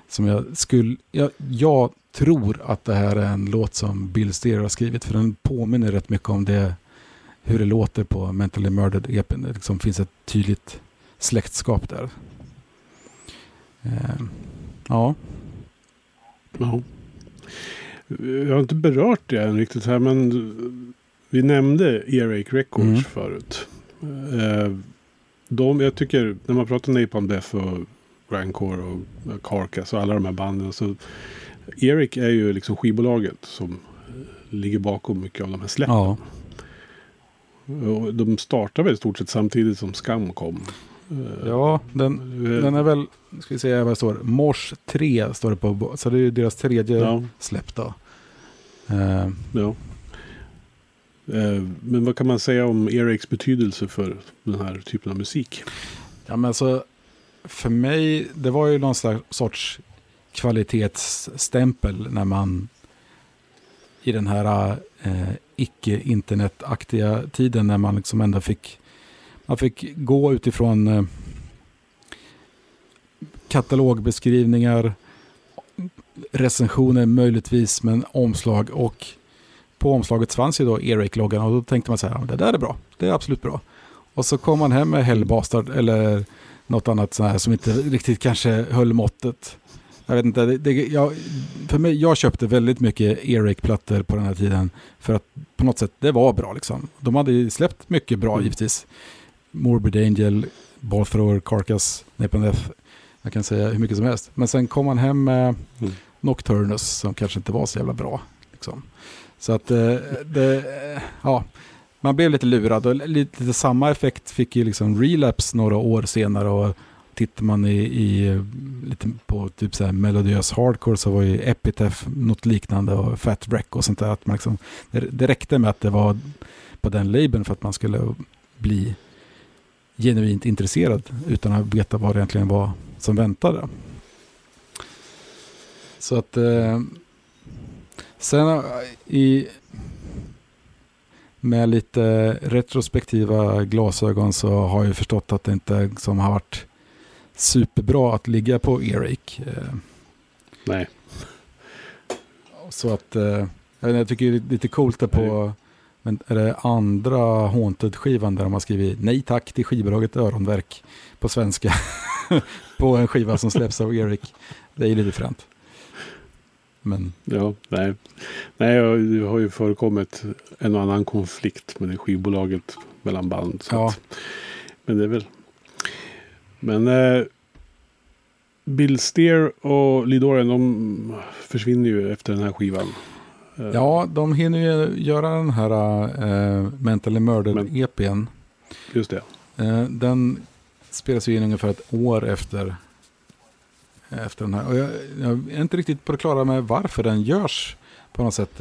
som jag skulle, jag, jag tror att det här är en låt som Bill Steer har skrivit, för den påminner rätt mycket om det, hur det låter på Mentally Murdered EPn. Det liksom finns ett tydligt släktskap där. Eh, ja, Ja. Jag har inte berört det än riktigt här, men vi nämnde Earache Records Mm. förut. Eh, De, jag tycker, när man pratar Napalm Death och Grindcore och Carcass och alla de här banden. Så Eric är ju liksom skivbolaget som eh, ligger bakom mycket av de här släppen. ja, Och de startade väl i stort sett samtidigt som Skam kom. Eh, ja den, eh, den är väl, ska vi se vad det står, Mors 3 står det på, så det är ju deras tredje Ja, släpp då. Eh, ja. Eh, Men vad kan man säga om Erics betydelse för den här typen av musik? Ja men alltså, för mig, det var ju någon slags sorts kvalitetsstämpel när man i den här eh, icke-internetaktiga tiden när man liksom ändå fick, man fick gå utifrån eh, katalogbeskrivningar, recensioner möjligtvis, men omslag och på omslaget fanns ju då Eric-loggan och då tänkte man så här, "Ja, men det där är bra, det är absolut bra. Och så kom man hem med Hellbastard eller något annat sånt här som inte riktigt kanske höll måttet. Jag vet inte, det, det, jag, för mig, jag köpte väldigt mycket Eric-plattor på den här tiden för att på något sätt det var bra liksom. De hade ju släppt mycket bra Mm. givetvis. Morbid Angel, Ballthrower, Carcass, Death. Jag kan säga hur mycket som helst. Men sen kom man hem med Mm. Nocturnus som kanske inte var så jävla bra. Liksom. Så att eh, det, eh, ja, man blev lite lurad och lite, lite samma effekt fick ju liksom Relapse några år senare och tittar man i, i lite på typ så här melodiös hardcore så var ju Epitaph något liknande och Fat Wreck och sånt där. Att man liksom, det, det räckte med att det var på den labeln för att man skulle bli genuint intresserad utan att veta vad det egentligen var som väntade. Så att eh, sen eh, i med lite retrospektiva glasögon så har jag förstått att det inte som har varit superbra att ligga på Eric. Eh, Nej. så att eh, jag, tycker det är lite coolt där på men är det andra Haunted-skivan där de har skrivit nej tack till skivbolaget Öronverk på svenska på en skiva som släpps av Eric. Det är ju lite fränt. Men Ja, nej. Nej, det har ju förekommit en och annan konflikt med det skivbolaget mellan band. Ja. att, men det är väl... Men eh, Bill Steer och Lidorian de försvinner ju efter den här skivan. Eh, ja, de hinner ju göra den här uh, Mentally Murdered-EPn. Just det. Uh, den spelas ju in ungefär ett år efter, efter den här. Och jag, jag är inte riktigt på det klara med varför den görs på något sätt.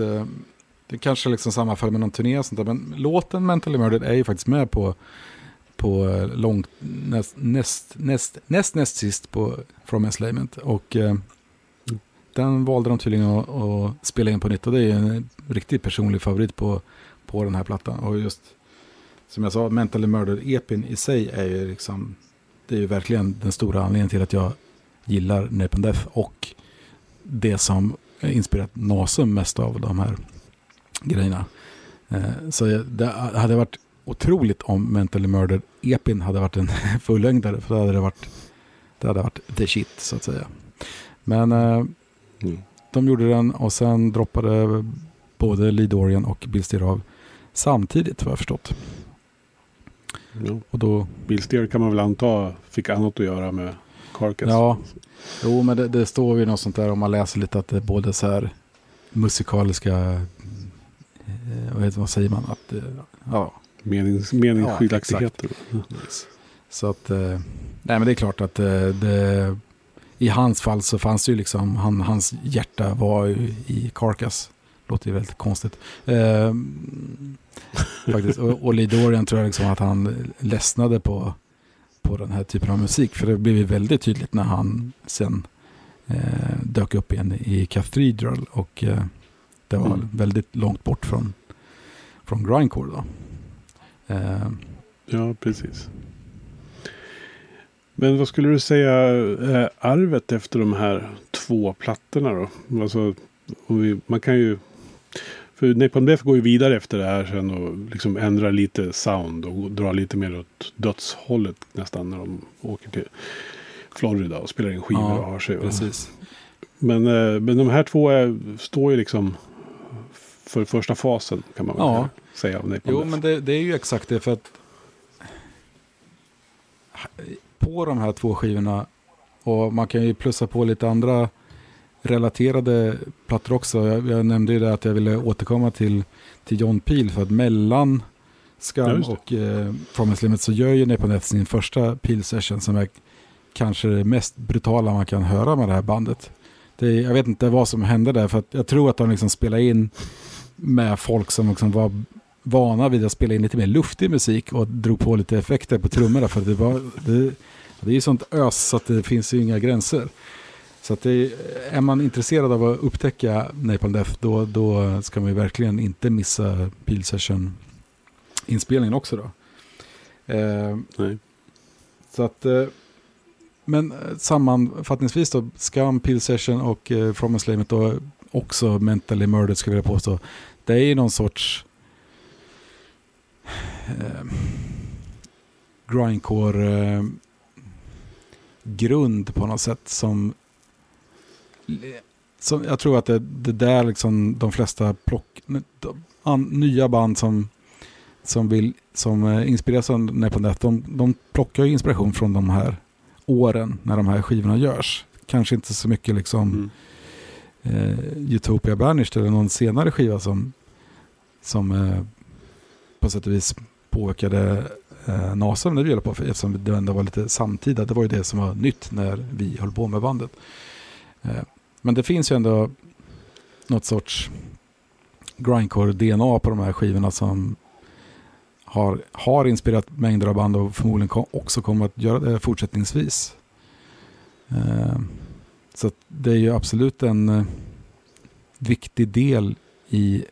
Det kanske liksom sammanfaller med någon turné och sånt där. Men låten Mentally Murdered är ju faktiskt med på på långt, näst, näst, näst, näst, näst sist på From Enslavement. Och den valde de tydligen att, att, spela in på nytt och det är en riktigt personlig favorit på, på den här plattan. Och just som jag sa, Mentally Murder-EPin i sig är ju liksom, det är ju verkligen den stora anledningen till att jag gillar Napalm Death och det som inspirerat Nasum mest av de här grejerna. Eh, så det hade varit otroligt om Mentally Murdered Epin hade varit en fullängdare. För då hade det varit, det hade varit the shit så att säga. Men eh, mm. de gjorde den och sen droppade både Lee Dorian och Bill Steer av samtidigt vad jag förstått. Ja. Och då, Bill Steer kan man väl anta fick annat att göra med Carcass. Ja, jo men det, det står ju något sånt där om man läser lite att det är både så här musikaliska, eh, vad, heter, vad säger man, att eh, ja, menings, meningsskiljaktigheter. Ja, så att, eh, nej men det är klart att eh, det, i hans fall så fanns det ju liksom, han, hans hjärta var ju i Carcass. Låter ju väldigt konstigt. Eh, faktiskt. Och, och Lee Dorian tror jag liksom att han ledsnade på, på den här typen av musik. För det blev ju väldigt tydligt när han sen eh, dök upp igen i Cathedral. Och eh, det var mm. väldigt långt bort från, från grindcore då. Eh, ja, precis. Men vad skulle du säga är arvet efter de här två plattorna då? Alltså, vi, man kan ju... För Napalm Death går ju vidare efter det här sen och liksom ändrar lite sound och drar lite mer åt dödshållet nästan när de åker till Florida och spelar in skivor ja, och har sig. Precis. Men, eh, men de här två är, står ju liksom för första fasen kan man ja. säga. Om jo, men det, det, är ju exakt det för att på de här två skivorna och man kan ju plussa på lite andra relaterade plattor också. Jag, jag nämnde ju det att jag ville återkomma till, till John Peel för att mellan Scum ja, och eh, Promise Limit så gör ju Death sin första Peel Session som är kanske det mest brutala man kan höra med det här bandet. Det, jag vet inte vad som hände där för att jag tror att de liksom spelade in med folk som liksom var vana vid att spela in lite mer luftig musik och drog på lite effekter på trummorna. För det, var, det, det är ju sånt ös så att det finns ju inga gränser. Så att det, är man intresserad av att upptäcka Napalm Death då, då ska man ju verkligen inte missa Peel Session-inspelningen också då. Eh. Så att, eh, men sammanfattningsvis då, Scum, Peel Session och eh, From Enslavement då också Mentally Murdered skulle jag vilja påstå det är ju någon sorts eh, grindcore grund på något sätt som, som jag tror att det, det där liksom de flesta plock, an, nya band som, som vill som eh, inspireras av Nepal de, de plockar ju inspiration från de här åren när de här skivorna görs. Kanske inte så mycket liksom mm. eh, Utopia Banished eller någon senare skiva som som eh, på sätt och vis påverkade eh, NASA när vi höll på, eftersom det ändå var lite samtida. Det var ju det som var nytt när vi höll på med bandet. Eh, men det finns ju ändå något sorts grindcore-DNA på de här skivorna som har, har inspirerat mängder av band och förmodligen kom, också kommer att göra det fortsättningsvis. Eh, så det är ju absolut en eh, viktig del i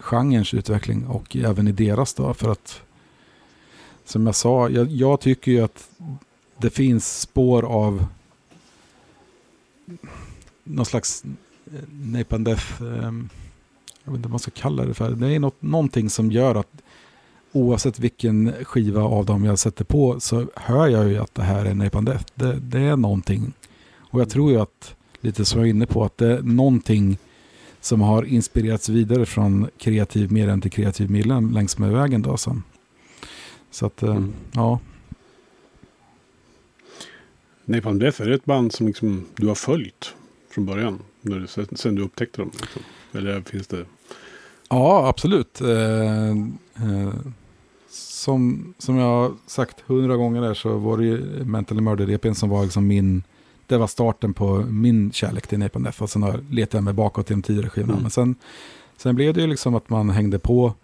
genrens utveckling och även i deras då. För att som jag sa, jag, jag tycker ju att det finns spår av någon slags eh, Napalm Death, eh, jag vet inte vad man ska kalla det för. Det är något, någonting som gör att oavsett vilken skiva av dem jag sätter på så hör jag ju att det här är Napalm Death. Det, det är någonting. Och jag tror ju att, lite som jag är inne på, att det är någonting som har inspirerats vidare från kreativ medlem till kreativ medlem längs med vägen. Då, så. så att, eh, mm. ja. Napalm Death, är det ett band som liksom du har följt från början? När du, sen, du upptäckte dem? Liksom? Eller finns det? Ja, absolut. Eh, eh, som, som jag har sagt hundra gånger där så var det ju Mental Murder-EPn som var liksom min... Det var starten på min kärlek till Napalm Death. Och sen har letat jag mig bakåt till de tidigare skivorna. Mm. Men sen, sen blev det ju liksom att man hängde på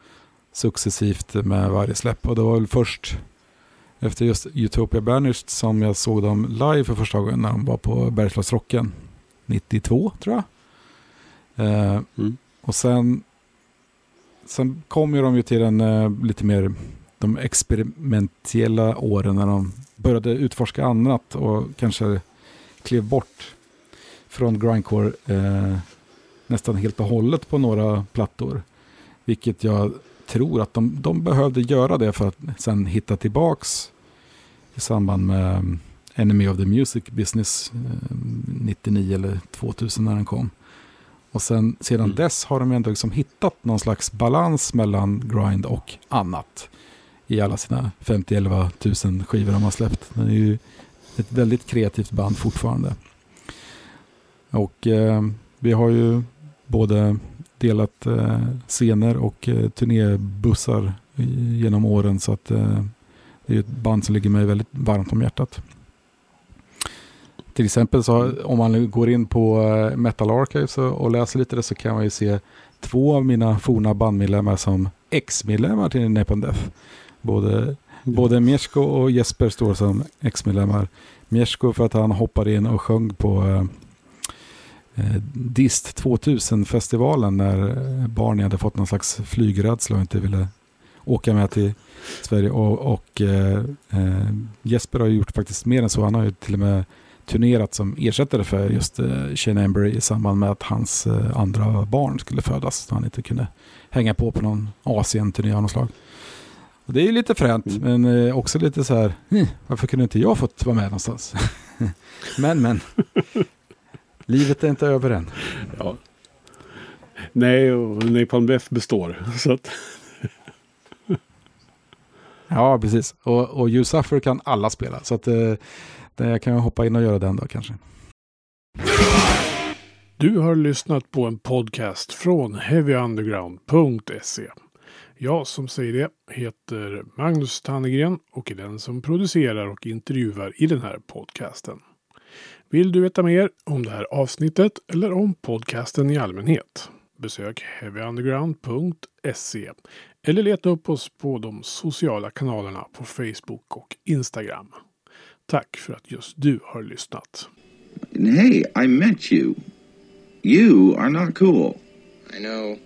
successivt med varje släpp. Och det var väl först efter just Utopia Banished som jag såg dem live för första gången när de var på Bergslagsrocken 92 tror jag. Eh, Mm. och sen, sen kom ju de ju till den eh, lite mer de experimentella åren när de började utforska annat och kanske klev bort från grindcore eh, nästan helt och hållet på några plattor. Vilket jag tror att de, de behövde göra det för att sen hitta tillbaks i samband med um, Enemy of the Music Business eh, 99 eller 2000 när den kom. Och sen, sedan Mm. dess har de ändå liksom hittat någon slags balans mellan grind och annat. I alla sina 50-11 000 skivor de har släppt. Det är ju ett väldigt kreativt band fortfarande. Och eh, vi har ju både delat eh, scener och eh, turnébussar genom åren. Så att eh, det är ett band som ligger mig väldigt varmt om hjärtat. Till exempel så om man går in på eh, Metal Archives och, och läser lite det så kan man ju se två av mina forna bandmedlemmar som ex-medlemmar till Napalm Death. Både, både Mieszko och Jesper står som ex-medlemmar. Mieszko för att han hoppade in och sjöng på eh, eh Dist 2000-festivalen när eh, barnen Barney hade fått någon slags flygrädsla och inte ville åka med till Sverige. Och, och eh, eh, Jesper har gjort faktiskt mer än så. Han har ju till och med turnerat som ersättare för just eh, Shane Embury i samband med att hans eh, andra barn skulle födas. Så han inte kunde hänga på på någon Asien-turné av något slag. Och det är ju lite fränt, Mm. men eh, också lite så här, "Hm, varför kunde inte jag fått vara med någonstans? men, men. Livet är inte över än. Ja. Nej, och Napalm Death består. Så att, Ja, precis. Och, och You Suffer kan alla spela. Så att, eh, jag kan hoppa in och göra den då kanske. Du har lyssnat på en podcast från heavyunderground.se. Jag som säger det heter Magnus Tannegren och är den som producerar och intervjuar i den här podcasten. Vill du veta mer om det här avsnittet eller om podcasten i allmänhet? Besök heavyunderground.se eller leta upp oss på de sociala kanalerna på Facebook och Instagram. Tack för att just du har lyssnat. Hey, I met you. You are not cool. I know.